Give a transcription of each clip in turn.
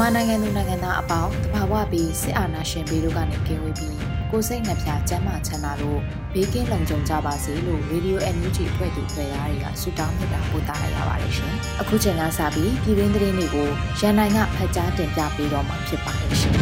မြန်မာနိုင်ငံသူနိုင်ငံသားအပေါင်းတဘာဝပြီးစစ်အာဏာရှင်ပြည်တို့ကနေကင်းဝေးပြီးကိုစိတ်နှပြချမ်းသာချမ်းသာလို့ဘေးကင်းလုံခြုံကြပါစေလို့ Radio NUG ဖွဲ့သူဖွဲ့သားတွေကဆုတောင်းမြတ်တာပို့တာလိုက်ရပါတယ်ရှင်။အခုချိန်ကစပြီးပြည်တွင်းသတင်းတွေကိုရန်နိုင်ကဖတ်ကြားတင်ပြပေးတော့မှာဖြစ်ပါတယ်ရှင်။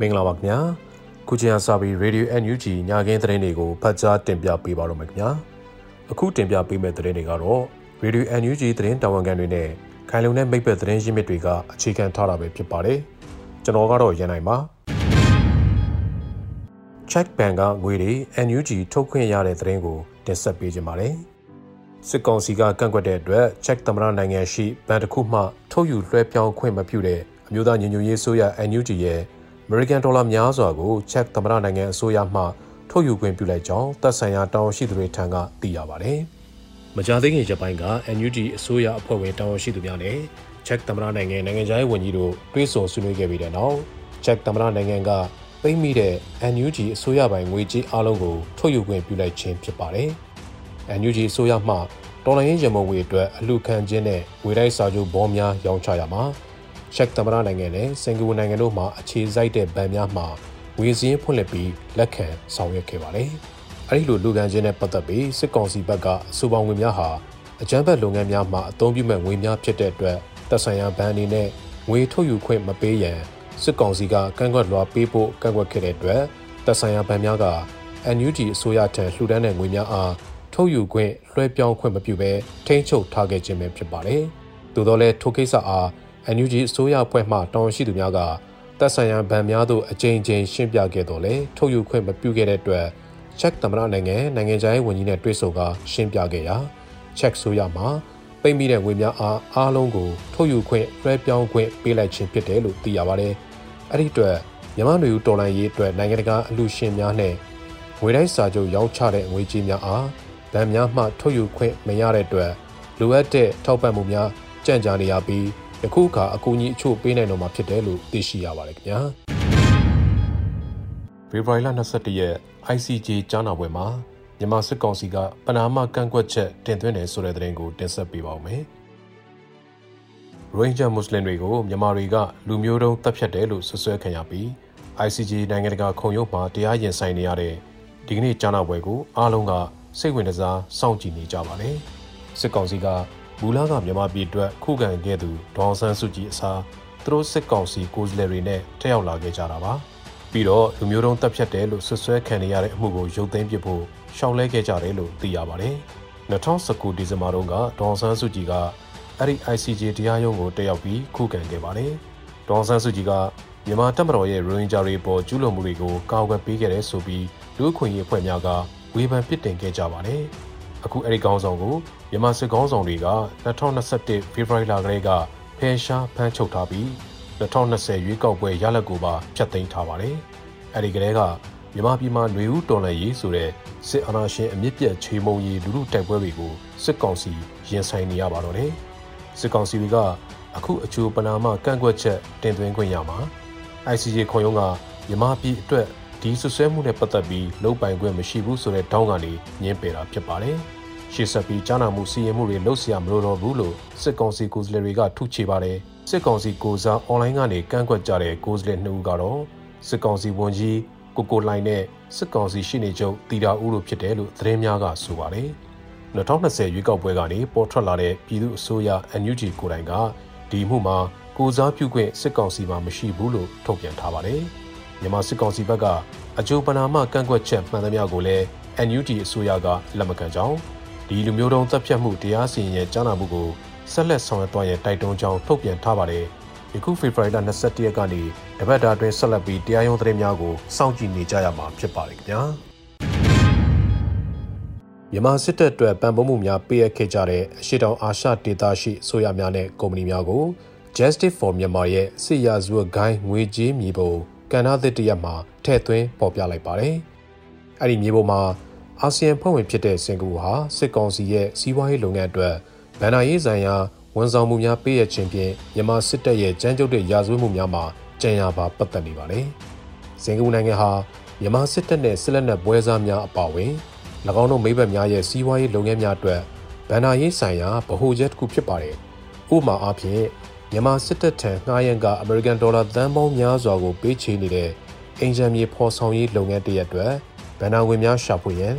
မင်္ဂလာပါခင်ဗျာ။ခုချိန်ကစပြီး Radio NUG ညခင်းသတင်းတွေကိုဖတ်ကြားတင်ပြပေးပါတော့မယ်ခင်ဗျာ။အခုတင်ပြပေးမယ့်သတင်းတွေကတော့ Radio NUG သတင်းတာဝန်ခံတွေနဲ့ ခိုင်လုံတဲ့မိဘသတင်းရင်းမြစ်တွေကအခြေခံထားတာပဲဖြစ်ပါတယ်။ကျွန်တော်ကတော့ရန်နိုင်ပါ။ check bank ကငွေတွေ NUG ထုတ်ခွင့်ရတဲ့သတင်းကိုတင်ဆက်ပေးကြပါမယ်။စစ်ကောင်စီကကန့်ကွက်တဲ့အတွက် check သမရနိုင်ငံရှိဘဏ်တစ်ခုမှထုတ်ယူလွှဲပြောင်းခွင့်မပြုတဲ့အမျိုးသားညီညွတ်ရေးအစိုးရ NUG ရဲ့ American ဒေါ်လာများစွာကို check သမရနိုင်ငံအစိုးရမှထုတ်ယူခွင့်ပြုလိုက်ကြောင်းသက်ဆိုင်ရာတာဝန်ရှိသူတွေထံကသိရပါတယ်။ မကြာသေးခင်ရက်ပိုင်းက NUG အစိုးရအဖွဲ့ဝင်တာဝန်ရှိသူများနဲ့ check သမရနိုင်ငံနိုင်ငံခြားရေးဝန်ကြီးတို့တွဲဆုံဆွေးနွေးခဲ့ပြီးတဲ့နောက် check သမရနိုင်ငံကသိမ်းမိတဲ့ NUG အစိုးရပိုင်ငွေကြေးအလုံးကိုထုတ်ယူခွင့်ပြုလိုက်ခြင်းဖြစ်ပါတယ်။ NUG အစိုးရမှတော်လိုင်းရင်ရမုံငွေအတွက်အလှခံခြင်းနဲ့ငွေတိုက်စာချုပ်ဘောများရောင်းချရမှာချက်သမရနိုင်ငံနဲ့စင်ကာပူနိုင်ငံတို့မှအခြေစိုက်တဲ့ဗန်များမှငွေစည်းဖွင့်လှစ်ပြီးလက်ခံဆောင်ရွက်ခဲ့ပါတယ်။ အဲဒီလိုလူကန်ခြင်းနဲ့ပတ်သက်ပြီးစစ်ကောင်စီဘက်ကအဆိုပါငွေများဟာအကြမ်းဖက်လုပ်ငန်းများမှအသုံးပြုမဲ့ငွေများဖြစ်တဲ့အတွက်သက်ဆိုင်ရာဗန်အနေနဲ့ငွေထုတ်ယူခွင့်မပေးရန်စစ်ကောင်စီကကန့်ကွက်လွှာပေးဖို့ကန့်ကွက်ခဲ့တဲ့အတွက်တပ်ဆိုင်ရာဗန်များက NUG အစိုးရထံလှူဒန်းတဲ့ငွေများအားထုတ်ယူခွင့်လွှဲပြောင်းခွင့်မပြုဘဲထိန်းချုပ်ထားခဲ့ခြင်းပဲဖြစ်ပါတယ်။သို့တော်လည်းထိုကိစ္စအား NUG အစိုးရအဖွဲ့မှတောင်းရှိသူများကတပ်ဆိုင်ရာဗန်များသို့အကြိမ်ကြိမ်ရှင်းပြခဲ့တော်လဲထုတ်ယူခွင့်မပြုခဲ့တဲ့အတွက် ချက်သမရနိုင်ငံနိုင်ငံခြားရေးဝန်ကြီးနဲ့တွေ့ဆုံကရှင်းပြခဲ့ရာချက်ဆိုရမှာပိတ်မိတဲ့ငွေများအားအားလုံးကိုထုတ်ယူခွင့်လွှဲပြောင်းခွင့်ပေးလိုက်ခြင်းဖြစ်တယ်လို့သိရပါတယ်။အဲ့ဒီအတွက်မြန်မာလူဦးတော်လိုင်းရေးအတွက်နိုင်ငံတကာအလူရှင်များနဲ့ငွေတိုင်းစာချုပ်ရောင်းချတဲ့ငွေကြေးများအားဗန်များမှထုတ်ယူခွင့်မရတဲ့အတွက်လိုအပ်တဲ့ထောက်ပံ့မှုများကြံ့ကြာနေရပြီးယခုအခါအကူအညီအချို့ပေးနိုင်တော့မှာဖြစ်တယ်လို့သိရှိရပါတယ်ခင်ဗျာ ဖေဖော်ဝါရီလ22ရက် ICJ ကြားနာပွဲမှာမြန်မာစစ်ကောင်စီကပနာမကန့်ကွက်ချက်တင်သွင်းတယ်ဆိုတဲ့သတင်းကိုတင်ဆက်ပေးပါောင်းမယ်။ရိုဟင်ဂျာမွတ်စလင်တွေကိုမြန်မာတွေကလူမျိုးတုံးတပ်ဖြတ်တယ်လို့ဆွဆွဲခံရပြီး ICJ နိုင်ငံတကာခုံရုံးမှာတရားရင်ဆိုင်နေရတဲ့ဒီကနေ့ကြားနာပွဲကိုအားလုံးကစိတ်ဝင်စားစောင့်ကြည့်နေကြပါတယ်။စစ်ကောင်စီကမူလကမြန်မာပြည်အတွက်ခုခံခဲ့သူဒေါအောင်ဆန်းစုကြည်အစားသူတို့စစ်ကောင်စီကိုယ်စားလှယ်တွေနဲ့ထက်ရောက်လာခဲ့ကြတာပါ။ ပြီးတော့လူမျိုးတုံးတပ်ဖြတ်တယ်လို့ဆွဆွဲခံနေရတဲ့အမှုကိုရုပ်သိမ်းပစ်ဖို့ရှောင်လဲခဲ့ကြတယ်လို့သိရပါတယ်။2019ဒီဇင်ဘာတုန်းကဒေါအောင်ဆန်းစုကြည်ကအဲ့ဒီ ICJ တရားရုံးကိုတက်ရောက်ပြီးခုခံခဲ့ပါတယ်။ဒေါန်ဆန်းစုကြည်ကမြန်မာတပ်မတော်ရဲ့ရိုဟင်ဂျာတွေပေါ်ကျူးလွန်မှုတွေကိုကာကွယ်ပေးခဲ့တဲ့ဆိုပြီးလူ့အခွင့်အရေးအဖွဲ့များကဝေဖန်ပစ်တင်ခဲ့ကြပါတယ်။အခုအဲ့ဒီကောင်းဆောင်ကိုမြန်မာစစ်ကောင်းဆောင်တွေက2021ဖေဖော်ဝါရီလကလေးကဖယ်ရှားဖမ်းချုပ်ထားပြီး 2020ရွေးကောက်ပွဲရလဒ်ကိုပါဖျက်သိမ်းထားပါတယ်။အဲ့ဒီကလေးကမြန်မာပြည်မှာလူဦးတော်လှန်ရေးဆိုတဲ့စစ်အာဏာရှင်အမြင့်ပြတ်ချေမှုန်းရေးလူလူတိုက်ပွဲတွေကိုစစ်ကောင်စီရင်ဆိုင်နေရပါတော့တယ်။စစ်ကောင်စီကအခုအချိုပနာမကန့်ကွက်ချက်တင်သွင်းခွင့်ရမှာ ICJ ခုံရုံးကမြမပြည်အတွက်ဒီဆွဆွဲမှုနဲ့ပတ်သက်ပြီးလုံပိုင်ခွင့်မရှိဘူးဆိုတဲ့တောင်းကနေညင်းပယ်တာဖြစ်ပါတယ်။ရှေ့ဆက်ပြီးကြားနာမှုစီရင်မှုတွေလုပ်เสียမလို့တော့ဘူးလို့စစ်ကောင်စီကိုယ်စားလှယ်တွေကထုချေပါတယ်။ စစ်ကောင်စီကိုစားအွန်လိုင်းကနေကန့်ကွက်ကြတဲ့ကိုယ်စားလှယ်နှစ်ဦးကတော့စစ်ကောင်စီဝန်ကြီးကိုကိုလိုင်းနဲ့စစ်ကောင်စီရှိနေချုပ်တီတာဦးတို့ဖြစ်တယ်လို့သတင်းများကဆိုပါတယ်။2020ရွေးကောက်ပွဲကနေပေါ်ထွက်လာတဲ့ပြည်သူ့အစိုးရ NUG ကိုယ်တိုင်ကဒီမှုမှာကိုစားပြုခွင့်စစ်ကောင်စီမှာမရှိဘူးလို့ထုတ်ပြန်ထားပါတယ်။မြန်မာစစ်ကောင်စီဘက်ကအကျိုးပနာမကန့်ကွက်ချက်မှန်သမျှကိုလည်း NUG အစိုးရကလက်မခံကြောင်းဒီလူမျိုးတုံးတပ်ဖြတ်မှုတရားစီရင်ရဲ့ကြားနာမှုကို ဆက်လက်ဆောင်ရွက်သွားရတိုက်တွန်းကြောင်းထုတ်ပြန်ထားပါတယ်။ယခုဖေဖော်ဝါရီလ22ရက်ကနေတပတ်တာအတွင်းဆက်လက်ပြီးတရားရုံးသတင်းများကိုစောင့်ကြည့်နေကြရမှာဖြစ်ပါတယ်ခင်ဗျာ။မြန်မာစစ်တပ်အတွက်ပံ့ပိုးမှုများပေးအပ်ခဲ့ကြတဲ့အရှိတောင်အာရှဒေသရှိဆိုရများနဲ့ကုမ္ပဏီများကို Justice for Myanmar ရဲ့စစ်ရာဇဝတ်ဂိုင်းငွေကြေးမြေပုံကဏ္ဍသစ်တရက်မှာထည့်သွင်းပေါ်ပြလိုက်ပါတယ်။အဲ့ဒီမြေပုံမှာအာဆီယံဖွဲ့ဝင်ဖြစ်တဲ့စင်ကာပူဟာစစ်ကောင်စီရဲ့စီးပွားရေးလုပ်ငန်းအတွက် ဗန်နာရေးဆိုင်ရာဝန်ဆောင်မှုများပေးရခြင်းဖြင့်မြန်မာစစ်တပ်ရဲ့ကြမ်းကြုတ်တဲ့ရာဇဝတ်မှုများမှာကြံရပါပတ်သက်နေပါတယ်။စင်ကာပူနိုင်ငံဟာမြန်မာစစ်တပ်နဲ့စစ်လက်နက်ပွဲစားများအပါအဝင်၎င်းတို့မိဘများရဲ့စီးပွားရေးလုပ်ငန်းများအတွက်ဗန်နာရေးဆိုင်ရာဗဟိုချက်တစ်ခုဖြစ်ပါတယ်။ဥပမာအားဖြင့်မြန်မာစစ်တပ်ထံငှားရမ်းကအမေရိကန်ဒေါ်လာသန်းပေါင်းများစွာကိုပေးချေနေတဲ့အင်ဂျင်မြေဖော်ဆောင်ရေးလုပ်ငန်းတရက်အတွက်ဗန်နာဝင်များရှာဖွေရန်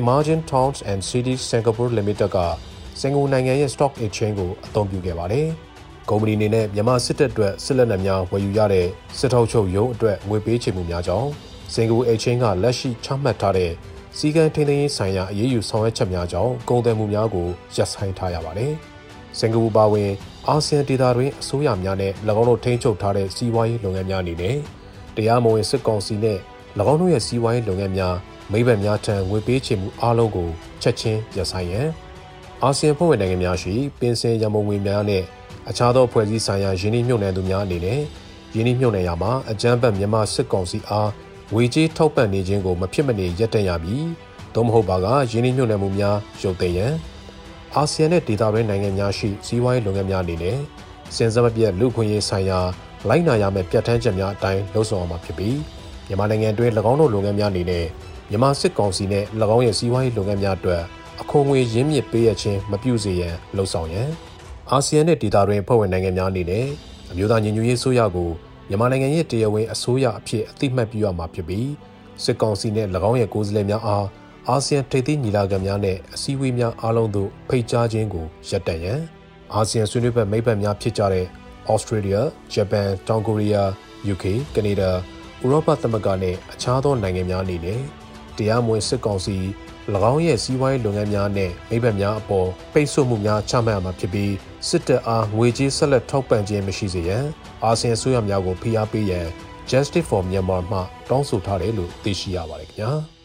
Emerging Towns and Cities Singapore Limited က စင်ကာပူနိုင်ငံရဲ့ Stock Exchange ကိုအသုံးပြုခဲ့ပါတယ်။ကုမ္ပဏီအနေနဲ့မြန်မာစစ်တပ်အတွက်စစ်လက်နက်များဝယ်ယူရတဲ့စစ်ထောက်ချုပ်ရုံးအတွက်ငွေပေးချေမှုများကြောင့်စင်ကာပူ Exchange ကလက်ရှိချမှတ်ထားတဲ့စီကံထိန်းသိမ်းရေးဆိုင်ရာအရေးယူဆောင်ရွက်ချက်များကြောင့်ကုန်သွယ်မှုများကိုရပ်ဆိုင်းထားရပါတယ်။စင်ကာပူပါဝင်အာဆီယံဒေသတွင်အစိုးရများနဲ့၎င်းတို့ထိန်းချုပ်ထားတဲ့စီးပွားရေးလုပ်ငန်းများအနေနဲ့တရားမဝင်စစ်ကောင်စီနဲ့၎င်းတို့ရဲ့စီးပွားရေးလုပ်ငန်းများမိဘများထံငွေပေးချေမှုအားလုံးကိုချက်ချင်းရပ်ဆိုင်းရန် အာဆီယံဖွဲ့ဝင်နိုင်ငံများရှိပင်စင်ရမုံငွေများနဲ့အခြားသောဖွဲ့စည်းဆိုင်ရာယင်းနှိမ့်ညွှန်နယ်သူများအနေနဲ့ယင်းနှိမ့်ညွှန်နယ်ရမှာအကြမ်းဖက်မြန်မာစစ်ကောင်စီအားငွေကြေးထောက်ပံ့နေခြင်းကိုမဖြစ်မနေရပ်တန့်ရပြီးသို့မဟုတ်ပါကယင်းနှိမ့်ညွှန်နယ်မှုများရုပ်သိမ်းရန်အာဆီယံနဲ့ဒေသတွင်းနိုင်ငံများရှိစီးပွားရေးလုပ်ငန်းများအနေနဲ့စဉ်ဆက်မပြတ်လူခွင့်ရေးဆိုင်ရာလိုက်နာရမယ့်ပြဋ္ဌာန်းချက်များအတိုင်းလှုံ့ဆော်အောင်မှာဖြစ်ပြီးမြန်မာနိုင်ငံတွင်း၎င်းတို့လုပ်ငန်းများအနေနဲ့မြန်မာစစ်ကောင်စီနဲ့၎င်းရဲ့စီးပွားရေးလုပ်ငန်းများအတွက် အခွန်ငွေရင်းမြစ်ပေးရခြင်းမပြုစေရန်လှုံ့ဆော်ရန်အာဆီယံနဲ့ဒေသတွင်းဖွဲ့ဝင်နိုင်ငံများအနေနဲ့အမျိုးသားညီညွတ်ရေးဆိုရကိုမြန်မာနိုင်ငံရဲ့တရားဝင်အစိုးရအဖြစ်အသိမှတ်ပြုရမှာဖြစ်ပြီးစစ်ကောင်စီနဲ့၎င်းရဲ့ကိုယ်စားလှယ်များအားအာဆီယံထိပ်သီးညီလာခံများနဲ့အစည်းအဝေးများအားလုံးသို့ဖိတ်ကြားခြင်းကိုရပ်တန့်ရန်အာဆီယံဆွေးနွေးဘက်မိတ်ဘက်များဖြစ်ကြတဲ့ဩစတြေးလျ၊ဂျပန်၊တောင်ကိုရီးယား၊ UK ၊ကနေဒါ၊ဥရောပသမဂ္ဂနဲ့အခြားသောနိုင်ငံများအနေနဲ့တရားမဝင်စစ်ကောင်စီ၎ င်းရဲ့စီးပွားရေးလုပ်ငန်းများနဲ့မိဘများအပေါ်ပိတ်ဆို့မှုများချမှတ်ရမှာဖြစ်ပြီးစစ်တပ်အားငွေကြေးဆက်လက်ထောက်ပံ့ခြင်းမရှိစေရန်အာဆီယံဆွေးနွေးများကိုဖိအားပေးရန် Justice for Myanmar မှတောင်းဆိုထားတယ်လို့သိရှိရပါတယ်ခင်ဗျာ။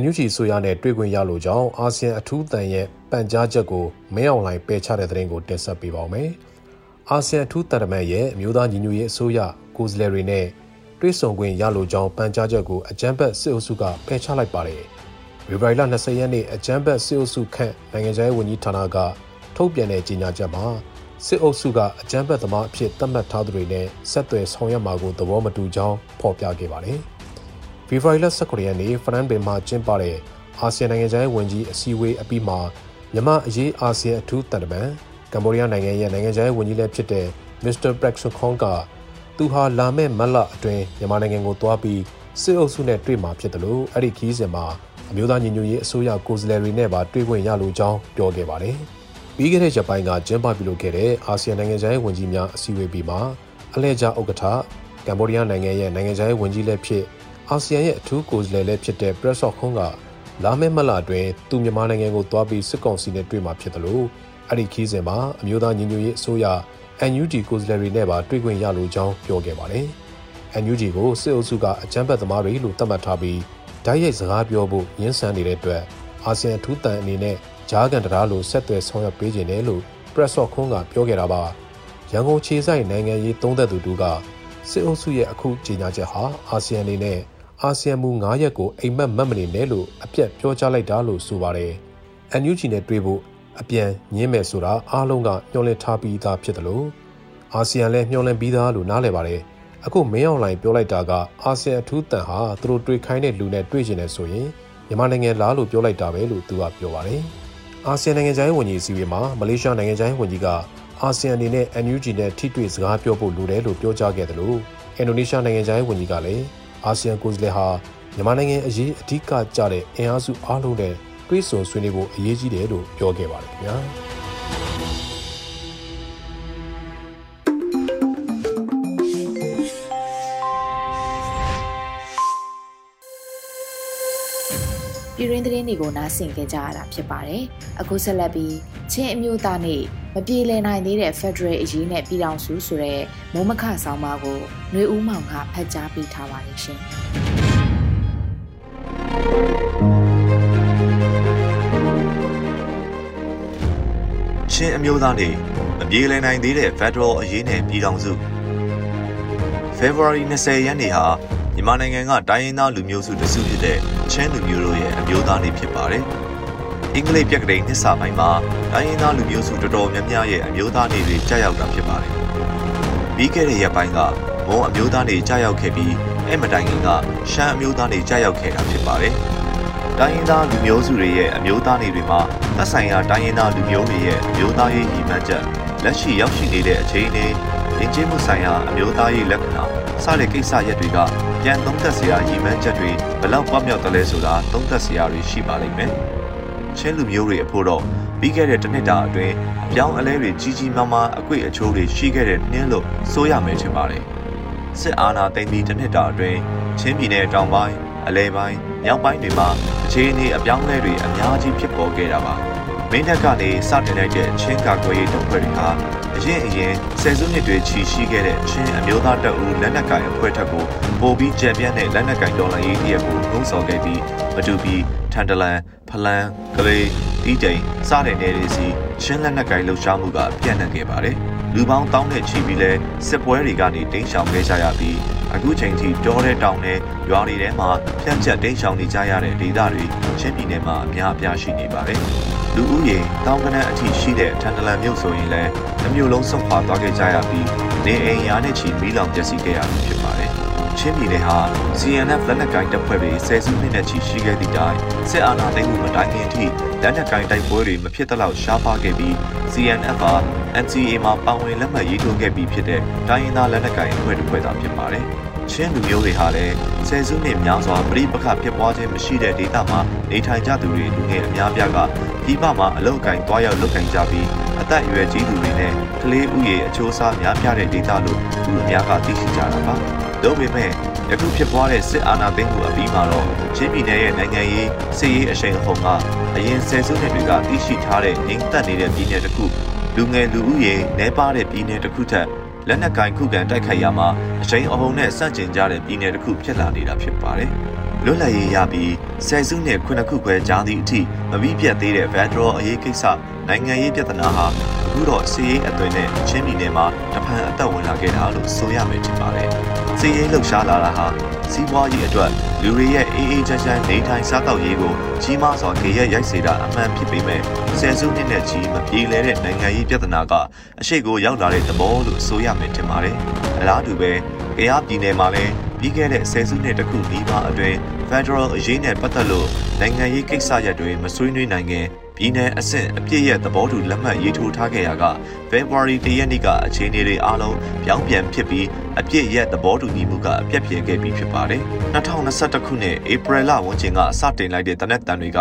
NUG ဆိုရနဲ့တွေ့ခွင့်ရလို့ကြောင့်အာဆီယံအထူးတန်ရဲ့ပန်ကြားချက်ကိုမင်းအောင်လှိုင်ပယ်ချတဲ့သတင်းကိုတင်ဆက်ပေးပါောင်းမယ်။အာဆီယံအထူးတန်တမန်ရဲ့အမျိုးသားညီညွတ်ရေးအစိုးရကိုယ်စားလှယ်တွေနဲ့ တွဲဆုံခွင့်ရလိုကြောင်းပန်ကြားချက်ကိုအကြမ်းဖက်စစ်အုပ်စုကဖယ်ရှားလိုက်ပါတယ်။ဖေဖော်ဝါရီလ20ရက်နေ့အကြမ်းဖက်စစ်အုပ်စုခန့်နိုင်ငံခြားရေးဝန်ကြီးဌာနကထုတ်ပြန်တဲ့ကြေညာချက်မှာစစ်အုပ်စုကအကြမ်းဖက်သမားအဖြစ်သတ်မှတ်ထားသူတွေနဲ့ဆက်သွယ်ဆောင်ရွက်မှာကိုသဘောမတူကြောင်းဖော်ပြခဲ့ပါတယ်။ဖေဖော်ဝါရီလ19ရက်နေ့ဖရန်ဘင်မှာကျင်းပတဲ့အာဆီယံနိုင်ငံခြားရေးဝန်ကြီးအစည်းအဝေးအပြီးမှာမြန်မာအရေးအာဆီယံအထူးတန်တမန်ကမ္ဘောဒီးယားနိုင်ငံရဲ့နိုင်ငံခြားရေးဝန်ကြီးလည်းဖြစ်တဲ့မစ္စတာပရက်ဆူခွန်က သူဟာလာမယ့်မတ်လအတွင်းမြန်မာနိုင်ငံကိုသွားပြီးစစ်အုပ်စုနဲ့တွေ့မှာဖြစ်တယ်လို့အဲ့ဒီခီးစဉ်မှာအမျိုးသားညီညွတ်ရေးအစိုးရကိုယ်စားလှယ်တွေနဲ့ပါတွေ့ခွင့်ရလိုကြောင်းပြောခဲ့ပါတယ်။ပြီးခဲ့တဲ့ရက်ပိုင်းကကျင်းပပြုလုပ်ခဲ့တဲ့အာဆီယံနိုင်ငံခြားရေးဝန်ကြီးများအစည်းအဝေးပြီးမှာအလဲကျဥက္ကဋ္ဌကမ္ဘောဒီးယားနိုင်ငံရဲ့နိုင်ငံခြားရေးဝန်ကြီးလည်းဖြစ်အာဆီယံရဲ့အထူးကိုယ်စားလှယ်လည်းဖြစ်တဲ့ပရက်ဆော့ခွန်ကလာမယ့်မတ်လအတွင်းသူမြန်မာနိုင်ငံကိုသွားပြီးစစ်ကောင်စီနဲ့တွေ့မှာဖြစ်တယ်လို့အဲ့ဒီခီးစဉ်မှာအမျိုးသားညီညွတ်ရေးအစိုးရ NUG ကိုယ်စားလှယ်တွေနဲ့ပါတွေ့ခွင့်ရလိုကြောင်းပြောခဲ့ပါတယ်။ NUG ကိုစစ်အုပ်စုကအကြမ်းဖက်သမားတွေလို့သတ်မှတ်ထားပြီးဓာတ်ရိုက်စကားပြောဖို့ညှင်းဆန်နေတဲ့အတွက်အာဆီယံထူးတန်အနေနဲ့ဂျားကန်တရားလိုဆက်သွယ်ဆောင်ရွက်ပေးခြင်းတယ်လို့ပရက်ဆော့ခွန်းကပြောခဲ့တာပါ။ရန်ကုန်ခြေဆိုင်နိုင်ငံရေးသုံးသက်သူတူကစစ်အုပ်စုရဲ့အခုကြေညာချက်ဟာအာဆီယံအနေနဲ့အာဆီယံမူ9ရက်ကိုအိမ်မက်မက်မနေနဲ့လို့အပြက်ပြောကြားလိုက်တာလို့ဆိုပါတယ်။ NUG နဲ့တွေ့ဖို့ အပြန်ညင်းမယ်ဆိုတာအားလုံးကမျှော်လင့်ထားပြီးသားဖြစ်တယ်လို့အာဆီယံလည်းမျှော်လင့်ပြီးသားလို့နားလည်ပါတယ်အခုမင်းအောင်လှိုင်ပြောလိုက်တာကအာဆီယံအထူးတန်ဟာသူတို့တွေ့ခိုင်းတဲ့လူနဲ့တွေ့ကျင်တယ်ဆိုရင်မြန်မာနိုင်ငံလားလို့ပြောလိုက်တာပဲလို့သူကပြောပါတယ်အာဆီယံနိုင်ငံခြားရေးဝန်ကြီးအစည်းအဝေးမှာမလေးရှားနိုင်ငံခြားရေးဝန်ကြီးကအာဆီယံအနေနဲ့ NUG နဲ့ထိတွေ့စကားပြောဖို့လိုတယ်လို့ပြောကြားခဲ့တယ်လို့အင်ဒိုနီးရှားနိုင်ငံခြားရေးဝန်ကြီးကလည်းအာဆီယံကိုယ်စားလှယ်ဟာမြန်မာနိုင်ငံအရေးအဓိကကြတဲ့အင်အားစုအားလုံးနဲ့ တွေးဆုံဆွေးနွေးဖို့အရေးကြီးတယ်လို့ပြောခဲ့ပါတယ်ခင်ဗျာပြည်ရင်းသတင်းတွေကိုနားဆင်ကြကြရတာဖြစ်ပါတယ်။အခုဆက်လက်ပြီးချင်းအမျိုးသားနေ့မပြေလည်နိုင်သေးတဲ့ Federal အရေးနဲ့ပြည်ထောင်စုဆိုတဲ့မိုးမခဆောင်ပါကိုຫນွေဦးမောင်ကဖတ်ကြားပေးထားပါတယ်ရှင်။ ချင်းအမျိုးသားနေ့မပြေလည်နိုင်သေးတဲ့ Federal အရေးနဲ့ပြည်ထောင်စု February 20ရက်နေ့ဟာမြန်မာနိုင်ငံကတိုင်းရင်းသားလူမျိုးစုတစုဖြစ်တဲ့ချင်းလူမျိုးတို့ရဲ့အမျိုးသားနေ့ဖြစ်ပါတယ်။အင်္ဂလိပ်ပြက်ကလေးနှစ်စာပိုင်းမှာတိုင်းရင်းသားလူမျိုးစုတော်တော်များများရဲ့အမျိုးသားနေ့တွေကြာရောက်တာဖြစ်ပါတယ်။ပြီးခဲ့တဲ့ရက်ပိုင်းကမွန်အမျိုးသားနေ့ကြာရောက်ခဲ့ပြီးအဲ့မတိုင်ခင်ကရှမ်းအမျိုးသားနေ့ကြာရောက်ခဲ့တာဖြစ်ပါတယ်။ တိုင်းရင်းသားလူမျိုးစုတွေရဲ့အမျိုးသားနေ့တွေမှာသက်ဆိုင်ရာတိုင်းရင်းသားလူမျိုးတွေရဲ့အမျိုးသားရေးညီမှန်းချက်လက်ရှိရောက်ရှိနေတဲ့အချိန်နဲ့ယဉ်ကျေးမှုဆိုင်ရာအမျိုးသားရေးလက္ခဏာစတဲ့ကိစ္စရပ်တွေကပြန်သုံးသပ်စရာရည်မှန်းချက်တွေဘလောက်ပွားမြောက်တယ်လဲဆိုတာသုံးသပ်စရာတွေရှိပါလိမ့်မယ်။ချင်းလူမျိုးတွေအဖို့တော့ပြီးခဲ့တဲ့တစ်နှစ်တာအတွင်းအပြောင်းအလဲတွေကြီးကြီးမားမားအကွေ့အချိုးတွေရှိခဲ့တဲ့နှင်းလို့ဆိုရမယ်ထင်ပါတယ်။စစ်အာဏာသိမ်းပြီးတစ်နှစ်တာအတွင်းချင်းပြည်နယ်တောင်ပိုင်းအလဲပိုင်း မြောက်ပိုင်းတွေမှာအခြေအနေအပြောင်းအလဲတွေအများကြီးဖြစ်ပေါ်ခဲ့တာပါ။မင်းတပ်ကနေစတင်လိုက်တဲ့ချင်းကာကွယ်ရေးတပ်ဖွဲ့တွေဟာအရင်အရင်ဆယ်စုနှစ်တွေချီရှိခဲ့တဲ့ချင်းအမျိုးသားတပ်ဦးလက်နက်ကိုင်အဖွဲ့ထက်ကိုပိုပြီးကြံပြန့်တဲ့လက်နက်ကိုင်တော်လှန်ရေးတရက်ကိုနှုံးဆော်ခဲ့ပြီးမတူပြီးထန်တလန်ဖလန်ကလေးတီးတိန်စတဲ့နေတွေစီချင်းလက်နက်ကိုင်လှုပ်ရှားမှုကပြန့်နှံ့ခဲ့ပါတယ်လူပေါင်းတောင်းနဲ့ချီပြီးလဲစစ်ပွဲတွေကနေတင်းရှောင်ခဲ့ကြရပြီး အခုချိန်ထိတောတဲ့တောင်နဲ့ရွာတွေထဲမှာဖြန့်ကျက်တင်းရှောင်နေကြရတဲ့ဒေသတွေချင်းပြည်နယ်မှာအများအပြားရှိနေပါတယ်လူဦးရေတောင်ကနန်းအထိရှိတဲ့ထန်တလန်မြို့ဆိုရင်လည်းအမျိုးလုံးဆုံးခွာသွားခဲ့ကြရပြီးနေအိမ်ရာနဲ့ချီမီးလောင်ပျက်စီးခဲ့ရမှာဖြစ်ပါတယ်။ချင်းပြည်နယ်ဟာ CNF လက်နက်ကိုင်တပ်ဖွဲ့တွေဆယ်စုနှစ်နဲ့ချီရှိခဲ့သည့်တိုင်စစ်အာဏာသိမ်းမှုမတိုင်ခင်အထိလက်နက်ကိုင်တိုက်ပွဲတွေမဖြစ်သလောက်ရှားပါခဲ့ပြီး CNF က NCA မှာပါဝင်လက်မှတ်ရေးထိုးခဲ့ပြီးဖြစ်တဲ့တိုင်းရင်းသားလက်နက်ကိုင်အဖွဲ့တစ်ဖွဲ့သာဖြစ်ပါတယ်။ ချင်းလူမျိုးတွေဟာလည်းဆယ်စုနှစ်များစွာပြည်ပခဖြစ်ပွားခြင်းမရှိတဲ့ဒေသမှာနေထိုင်ကြသူတွေလူငယ်အများပြားကပြည်ပမှာအလုပ်ကိုင်တွားရောက်လုပ်ကိုင်ကြပြီးအသက်အရွယ်ကြီးသူတွေနဲ့ကလေးဥယေအချိုးအစားများပြားတဲ့ဒေသလို့လူအများကသိရှိကြတာပါ။ဒါပေမဲ့ယခုဖြစ်ပွားတဲ့စစ်အာဏာသိမ်းမှုအပြီးမှာတော့ချင်းပြည်နယ်ရဲ့နိုင်ငံရေးစစ်ရေးအရှိန်အဟုန်ကအရင်ဆယ်စုနှစ်တွေကသိရှိထားတဲ့ငြိမ်သက်နေတဲ့ပြည်နယ်တစ်ခုလူငယ်လူဦးရေနှဲပါတဲ့ပြည်နယ်တစ်ခုထက် လက်နက်ကင်ခုခံတိုက်ခိုက်ရမှာအချိန်အဟုန်နဲ့စန့်ကျင်ကြတဲ့ပြည်နယ်တစ်ခုဖြစ်လာနေတာဖြစ်ပါတယ်။လွတ်လပ်ရေးရပြီးဆယ်စုနှစ်ခုနှစ်ခုခွဲကြာသည့်အထိမပြီးပြတ်သေးတဲ့ Federal အရေးကိစ္စနိုင်ငံရေးပြဿနာဟာအခုတော့စီးရေးအသွင်နဲ့ချင်းပြည်နယ်မှာတဖန်အသက်ဝင်လာခဲ့တာလို့ဆိုရမယ်ထင်ပါတယ်။ စီးရေးလှုပ်ရှားလာတာဟာစီးပွားရေးအတွက်လူတွေရဲ့အေးအေးချမ်းချမ်းနေထိုင်စားသောက်ရေးကိုကြီးမားစွာကြေရက်ရိုက်စေတာအမှန်ဖြစ်ပေမဲ့ဆယ်စုနှစ်နဲ့ချီမပြေလည်တဲ့နိုင်ငံရေးပြဿနာကအရှိတ်ကိုရောက်လာတဲ့သဘောလို့ဆိုရမယ်ထင်ပါတယ်။အလားတူပဲကရားပြည်နယ်မှာလည်းပြီးခဲ့တဲ့ဆယ်စုနှစ်တခုနီးပါးအတွင်း Federal အရေးနဲ့ပတ်သက်လို့နိုင်ငံရေးကိစ္စရပ်တွေမဆွေးနွေးနိုင်ခင် ပြည်내အဆင့်အပြည့်ရဲ့သဘောတူလက်မှတ်ရေးထိုးထားခဲ့ရာက February 1ရက်နေ့ကအခြေအနေတွေအားလုံးပြောင်းပြန်ဖြစ်ပြီးအပြည့်ရဲ့သဘောတူညီမှုကအပြတ်ပြဲခဲ့ပြီးဖြစ်ပါတယ်။2021ခုနှစ် April လဝန်းကျင်ကစတင်လိုက်တဲ့တနက်တန်တွေက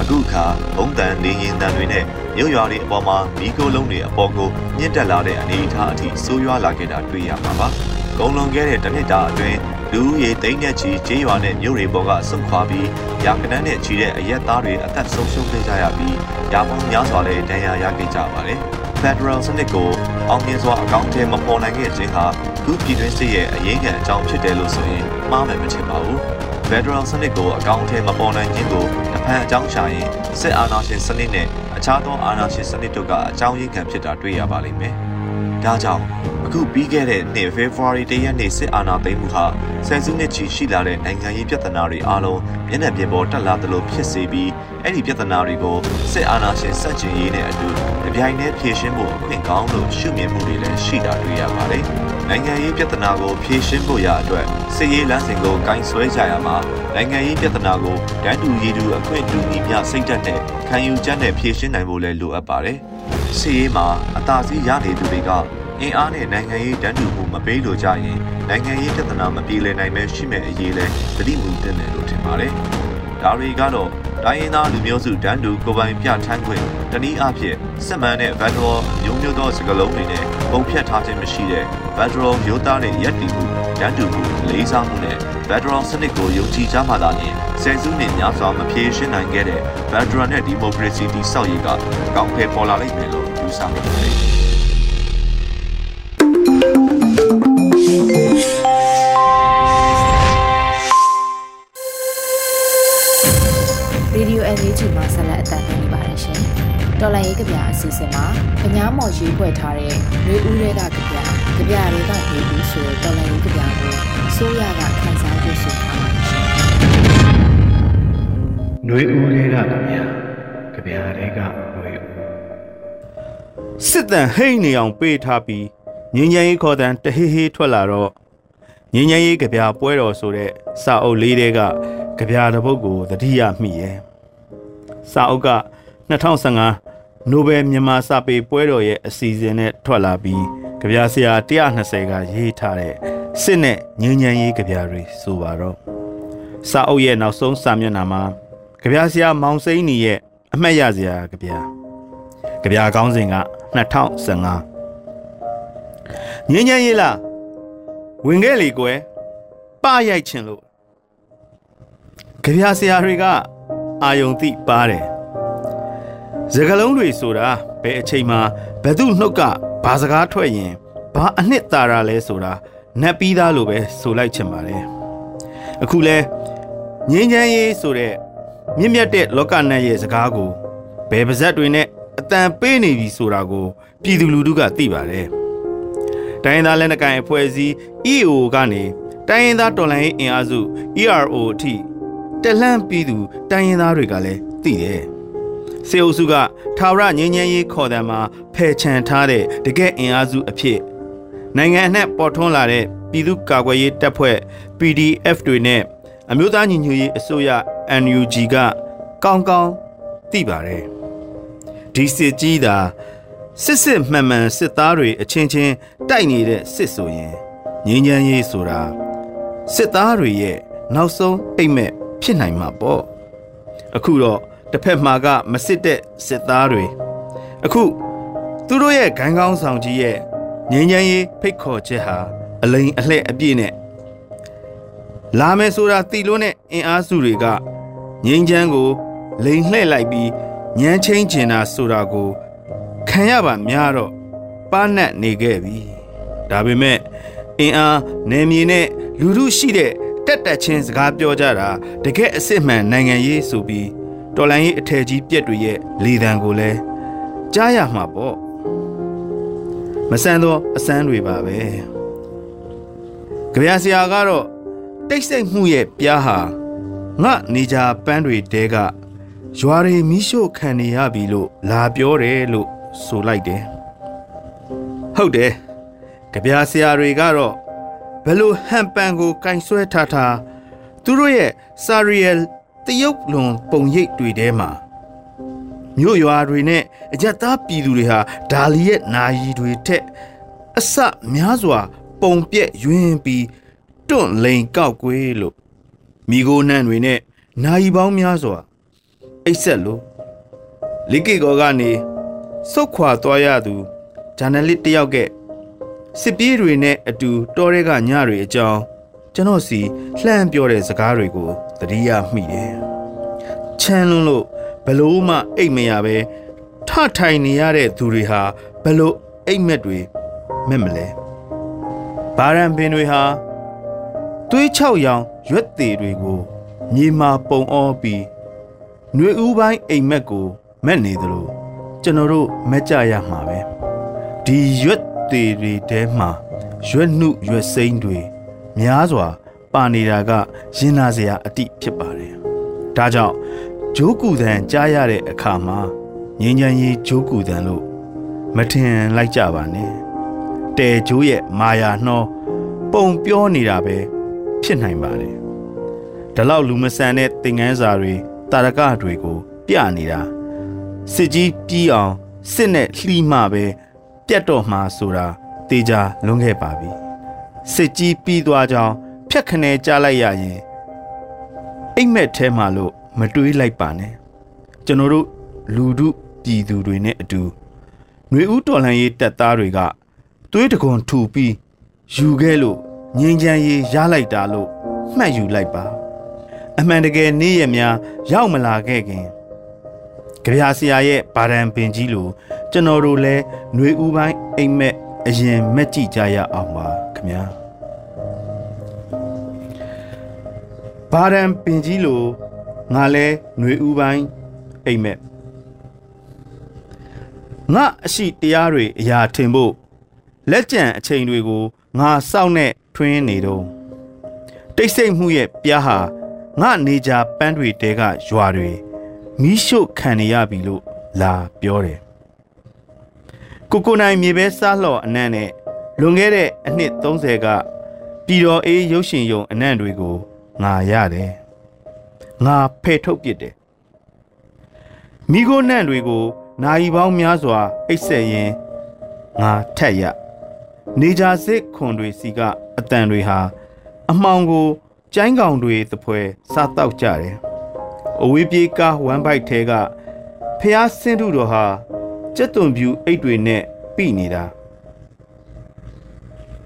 အခုအခါဘုံတန်လေရင်တန်တွေနဲ့မြို့ရွာတွေအပေါ်မှာမီးကိုလုံးတွေအပေါ်ကိုမြင့်တက်လာတဲ့အနေအထားအထိဆိုးရွားလာခဲ့တာတွေ့ရမှာပါ။ ကုန်လွန်ခဲ့တဲ့တနစ်တာအတွင်းလူဦးရေသိန်းနဲ့ချီကျေးရွာနဲ့မြို့တွေပေါ်ကဆုံခွာပြီးရာကနန်းနဲ့ချီတဲ့အရက်သားတွေအသက်ဆုံးရှုံးခဲ့ကြရပြီးရာပေါင်းများစွာလည်းဒဏ်ရာရခဲ့ကြပါတယ်။ Federal စနစ်ကိုအောင်မြင်စွာအကောင့်ထဲမပေါ်နိုင်ခဲ့ခြင်းဟာခုပြည်တွင်းစစ်ရဲ့အရေးခံအကြောင်းဖြစ်တယ်လို့ဆိုရင်မှားမယ်မထင်ပါဘူး။ Federal စနစ်ကိုအကောင့်ထဲမပေါ်နိုင်ခြင်းကိုတဖန်အကြောင်းရှာရင်စစ်အာဏာရှင်စနစ်နဲ့အခြားသောအာဏာရှင်စနစ်တို့ကအကြောင်းရင်းခံဖြစ်တာတွေ့ရပါလိမ့်မယ်။ ဒါကြောင့်အခုပြီးခဲ့တဲ့နှစ် February 1ရက်နေ့စစ်အာဏာသိမ်းမှုဟာဆယ်စုနှစ်ချီရှိလာတဲ့နိုင်ငံရေးပြဿနာတွေအားလုံးမျက်နှာပြင်ပေါ်တက်လာသလိုဖြစ်စေပြီးအဲ့ဒီပြဿနာတွေကိုစစ်အာဏာရှင်စက်ကျင်ရေးနဲ့အတူကြပြိုင်နဲ့ဖြေရှင်းဖို့အခွင့်ကောင်းလို့ရှုမြင်မှုတွေလည်းရှိတာတွေ့ရပါတယ်။နိုင်ငံရေးပြဿနာကိုဖြေရှင်းဖို့ရအတွက်စစ်ရေးလမ်းစဉ်ကိုကင်ဆွဲကြရမှာနိုင်ငံရေးပြဿနာကိုတန်းတူရည်တူအခွင့်တူညီမျှစိတ်ဓာတ်နဲ့ခံယူချက်နဲ့ဖြေရှင်းနိုင်ဖို့လည်းလိုအပ်ပါတယ်။ စစ်ရေးမှာအသာစီးရနေသူတွေကအင်အားနဲ့နိုင်ငံရေးတန်းတူမှုမပေးလို့ကြရင်နိုင်ငံရေးပြဿနာမပြေလည်နိုင်ပဲရှိမဲ့အရေးလဲသတိမူတင်တယ်လို့ထင်ပါတယ်။ဒါတွေကတော့ တိုင်းရင်းသားလူမျိုးစုတန်းတူကိုပိုင်ပြထမ်းခွင့်တနည်းအားဖြင့်စစ်မှန်တဲ့ Federal မျိုးမျိုးသောစကားလုံးတွေနဲ့ပုံဖြတ်ထားခြင်းမရှိတဲ့ Federal မျိုးသားနဲ့ရက်တီမှုတန်းတူမှုလေးစားမှုနဲ့ Federal စနစ်ကိုယုံကြည်ကြမှသာလျှင်ဆယ်စုနှစ်များစွာမဖြေရှင်းနိုင်ခဲ့တဲ့ Federal နဲ့ Democracy တည်ဆောက်ရေးကအကောင့်ဖယ်ပေါ်လာလိမ့်မယ်လို့ယူဆမိပါတယ်။ ကဗျာအစီအစဉ်မှာပညာမော်ရေးဖွဲ့ထားတဲ့လူဦးရဲကကဗျာကဗျာတွေကရေးပြီးဆိုတဲ့တော်လိုင်းကဗျာကိုဆိုရကခန်းစားဖို့ဆိုထားပါတယ်။လူဦးရဲကကဗျာကဗျာတွေကလူဦးစစ်တန်ဟိတ်နေအောင်ပေးထားပြီးငင်းငယ်ရေးခေါ်တန်တဟေးဟေးထွက်လာတော့ငင်းငယ်ရေးကဗျာပွဲတော်ဆိုတဲ့စာအုပ်လေးတွေကကဗျာတစ်ပုဒ်ကိုသတိရမိရဲ့စာအုပ်က2015 နိုဘယ်မြန်မာစာပေပွဲတော်ရဲ့အစီအစဉ်နဲ့ထွက်လာပြီးကြပြဆရာ120ကရေးထားတဲ့စစ်နဲ့ငင်းငယ်ရေးကြပြတွေဆိုပါတော့စာအုပ်ရဲ့နောက်ဆုံးစာမျက်နှာမှာကြပြဆရာမောင်စိမ့်နီရဲ့အမှတ်ရစရာကြပြကြပြကောင်းစဉ်က2015ငင်းငယ်ရေးလားဝင်ခဲ့လေကွယ်ပရိုက်ချင်လို့ကြပြဆရာတွေကအာယုံတိပါတယ် စကလုံးတွေဆိုတာဘယ်အချိန်မှဘယ်သူနှုတ်ကဘာစကားထွက်ရင်ဘာအနှစ်သာရလဲဆိုတာနတ်ပြီးသားလိုပဲဆိုလိုက်ချင်ပါတယ်အခုလဲငင်းချမ်းရေးဆိုတဲ့မြင့်မြတ်တဲ့လောကနတ်ရဲ့စကားကိုဘယ်ပါဇက်တွေနဲ့အတန်ပေးနေပြီဆိုတာကို ပြည်သူလူထုကသိပါတယ်။တိုင်းရင်းသားလက်နက်ကိုင်အဖွဲ့အစည်း EO ကနေတိုင်းရင်းသားတော်လှန်ရေးအင်အားစု ERO အထိတက်လှမ်းပြည်သူတိုင်းရင်းသားတွေကလည်းသိတယ်။ စေအုပ်စုကထာဝရငြိမ်းချမ်းရေးခေါ်တဲ့မှာဖယ်ချန်ထားတဲ့တကယ့်အင်အားစုအဖြစ်နိုင်ငံအနှံ့ပေါ်ထွန်းလာတဲ့ပြည်သူ့ကာကွယ်ရေးတပ်ဖွဲ့ PDF တွေနဲ့အမျိုးသားညီညွတ်ရေးအစိုးရ NUG ကကောင်းကောင်းသိပါတယ်။ဒီစစ်ကြီးသာစစ်စစ်မှန်မှန်စစ်သားတွေအချင်းချင်းတိုက်နေတဲ့စစ်ဆိုရင်ငြိမ်းချမ်းရေးဆိုတာစစ်သားတွေရဲ့နောက်ဆုံးအိမ်မက်ဖြစ်နိုင်မှာပေါ့အခုတော့ တစ်ဖက်မှာကမစစ်တဲ့စစ်သားတွေအခုသူတို့ရဲ့ဂိုင်းကောင်းဆောင်ကြီးရဲ့ငြိမ်းချမ်းရေးဖိတ်ခေါ်ချက်ဟာအလိန်အလှဲ့အပြည့်နဲ့လာမယ်ဆိုတာတီလို့နဲ့အင်အားစုတွေကငြိမ်းချမ်းကို လိန်လှဲ့လိုက်ပြီးညမ်းချင်းကျင်တာဆိုတာကိုခံရပါများတော့ပါနတ်နေခဲ့ပြီဒါပေမဲ့အင်အားနယ်မြေနဲ့လူလူရှိတဲ့တက်တက်ချင်းစကားပြောကြတာတကယ်အစ်စ်မှန်နိုင်ငံရေးဆိုပြီး တော်လိုင်းရေးအထယ်ကြီးပြက်တွေရဲ့လေတံကိုလည်းကြားရမှာပေါ့မဆန်းသောအစမ်းတွေပါပဲကြပြဆရာကတော့တိတ်ဆိတ်မှုရဲ့ပြားဟာငါနေကြပန်းတွေတဲကရွာတွေမီးရှို့ခံနေရပြီလို့လာပြောတယ်လို့ဆိုလိုက်တယ်ဟုတ်တယ်ကြပြဆရာတွေကတော့ဘယ်လိုဟန်ပန်ကိုကင်ဆွဲထားထားသူတို့ရဲ့စာရီယယ် တရုတ်လွန်ပုံရိပ်တွေထဲမှာမြို့ရွာတွေနဲ့အကြက်သားပြည်သူတွေဟာဒါလီရဲ့နာယီတွေထက်အဆများစွာ ပုံပြက်ယွင်းပြီးတွန့်လိန်ကောက်ကွေးလို့မိโกနှံတွေနဲ့နာယီပေါင်းများစွာအိတ်ဆက်လို့လိကေကောကနေစုတ်ခွာသွားရသူဂျာနယ်လစ်တယောက်ကစစ်ပြေးတွေနဲ့အတူတောထဲကညတွေအကြောင်းကျွန်တော်စီလှမ်းပြောတဲ့စကားတွေကို သတိရမိတယ်။ချမ်းလွန်းလို့ဘလို့မှအိတ်မရပဲထထိုင်နေရတဲ့သူတွေဟာဘလို့အိတ်မက်တွေမဲ့မလဲ။ဘာရန်ပင်တွေဟာသွေးချောက်ရောင်ရွက်သေးတွေကိုမြေမာပုံအောပြီးຫນွေဦးပိုင်းအိမ်မက်ကိုမက်နေသလိုကျွန်တော်တို့မက်ကြရမှာပဲဒီရွက်သေးတွေထဲမှာရွက်နှုရွက်စိမ့်တွေများစွာ ပါနေတာကရင်နာစရာအတိဖြစ်ပါတယ်ဒါကြောင့်ဂျိုးကူတန်ကြားရတဲ့အခါမှာငင်းချမ်းရေးဂျိုးကူတန်လို့မထင်လိုက်ကြပါနဲ့တဲဂျိုးရဲ့မာယာနှောပုံပြောနေတာပဲဖြစ်နိုင်ပါတယ်ဒါလောက်လူမဆန်တဲ့သင်ငန်းစာတွေတာရကတွေကို ပြနေတာစစ်ကြီးပြီးအောင်စစ်နဲ့လှီးမှပဲပြတ်တော့မှာဆိုတာတေချာလွန်ခဲ့ပါပြီစစ်ကြီးပြီးသွားကြောင်း ဖြတ်ခနဲကြားလိုက်ရရင်အိမ်မက်ထဲမှာလို့မတွေးလိုက်ပါနဲ့ကျွန်တော်တို့လူတို့ပြည်သူတွေနဲ့အတူຫນွေဦးတော်လှန်ရေးတပ်သားတွေကသွေးတကွန်ထူပြီးယူခဲ့လို့ငင်းချမ်းရေးရလိုက်တာလို့မှတ်ယူလိုက်ပါ အမှန်တကယ်နေ့ရက်များရောက်မလာခဲ့ခင်ကြပြဆရာရဲ့ဗာဒံပင်ကြီးလိုကျွန်တော်တို့လည်းຫນွေဦးပိုင်းအိမ်မက်အရင်မက်ကြည့်ကြရအောင်ပါခင်ဗျာ ဗာဒံပင်ကြီးလိုငါလဲຫນွေဦးပိုင်းအိမ်မက်ငါအရှိတရားတွေအရာထင်ဖို့လက်ကျန်အချိန်တွေကိုငါစောင့်နဲ့ထွင်းနေတော့တိတ်ဆိတ်မှုရဲ့ပြားဟာငါနေကြပန်းတွေတဲကရွာတွေမီးရှို့ခံနေရပြီလို့လာပြောတယ်ကိုကိုနိုင်မြေပဲစားလှော်အနံ့နဲ့လွန်ခဲ့တဲ့အနှစ်30ကပြည်တော်အေးရုပ်ရှင်ယုံအနံ့တွေကို ငါရတယ်ငါဖယ်ထုတ်ပစ်တယ်မိခိုးနံ့တွေကိုနိုင်ပေါင်းများစွာအိတ်ဆက်ရင်ငါထက်ရနေကြစစ်ခွန်တွေစီကအတန်တွေဟာ အမှောင်ကိုကျိုင်းကောင်တွေသဖွယ်စားတောက်ကြတယ်အဝေးပြေးကားဝမ်ဘိုက်ထဲကဖះဆင်းထုတော်ဟာကြက်သွန်ပြူအိတ်တွေနဲ့ပြိနေတာ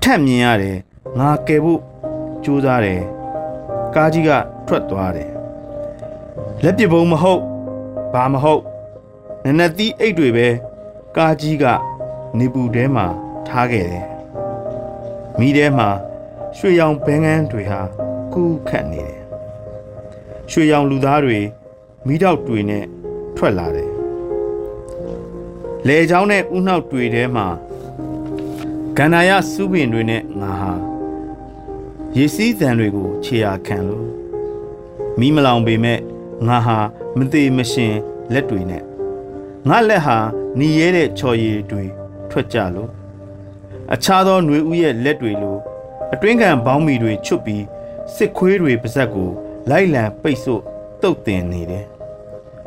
ထက်မြင်ရတယ်ငါကယ်ဖို့ကြိုးစားတယ် ကားကြီးကထွက်သွားတယ်လက်ပစ်ဘုံမဟုတ်ဘာမဟုတ်နနသီးအိတ်တွေပဲကားကြီးကနေပူထဲမှာထားခဲ့တယ်မိထဲမှာရွှေရောင်ဘဲငန်းတွေဟာကူးခတ်နေတယ်ရွှေရောင်လူသားတွေမိတော့တွေနဲ့ထွက်လာတယ်လေချောင်းနဲ့ဥနှောက်တွေထဲမှာကန္နာယစုပင်တွေနဲ့ငါဟာ ရေစည်းသံတွေကိုခြေရာခံလို့မိမလောင်ပေမဲ့ငါဟာမသေးမရှင်လက်တွေနဲ့ငါလက်ဟာหนีရဲတဲ့ချော်ရည်တွေထွက်ကြလို့အခြားသောຫນွေဥရဲ့လက်တွေလိုအတွင်းခံဘောင်းမီတွေချွတ်ပြီးစစ်ခွေးတွေပါဇက်ကိုလိုက်လံပိတ်ဆို့တုတ်တင်နေတယ်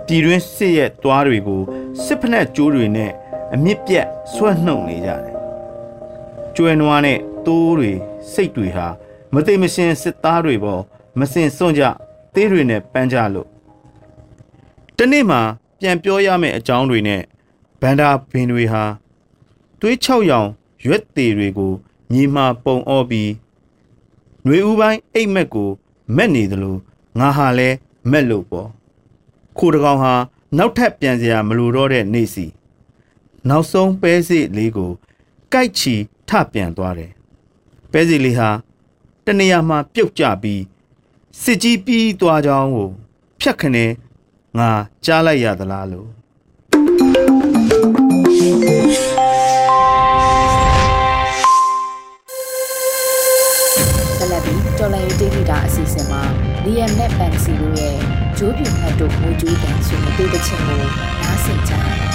ပြည်တွင်းစစ်ရဲ့တွားတွေကိုစစ်ဖက်နဲ့ကျိုးတွေနဲ့အမြင့်ပြတ်ဆွဲနှုတ်နေကြတယ်ကျွဲနွားနဲ့တိုးတွေစိတ်တွေဟာ မသိမရှင်စစ်သားတွေပေါ်မစင်စွန့်ကြသေးတွေနဲ့ပန်းကြလို့တနေ့မှပြန်ပြောရမယ့်အကြောင်းတွေနဲ့ဗန္ဒာဘင်တွေဟာသွေး၆ရောင်ရွက်သေးတွေကိုမြေမှာပုံအောပြီးຫນွေဦးပိုင်းအိတ်မက်ကိုမက်နေသလိုငါဟာလဲမက်လို့ပေါ့ခိုတကောင်ဟာနောက်ထပ်ပြန်စရာမလိုတော့တဲ့နေ့စီနောက်ဆုံးပဲစီလေးကိုကြိုက်ချီထပြန်သွားတယ်ပဲစီလေးဟာ တနေရာမှာပြုတ်ကျပြီးစစ်ကြီးပြီးသွားကြောင်းကိုဖြတ်ခနဲငါကြားလိုက်ရသလားလို့ဆက်လက်ပြီးတော်လိုင်းရေးတေးဂီတာအစီအစဉ်မှာ Liam နဲ့ Pansy တို့ရဲ့ဂျိုးပြူမှတ်တို့ငိုကြိုးတန်ဆွေးနွေးတဲ့ချင်းကိုနားဆင်ကြရတာဖြ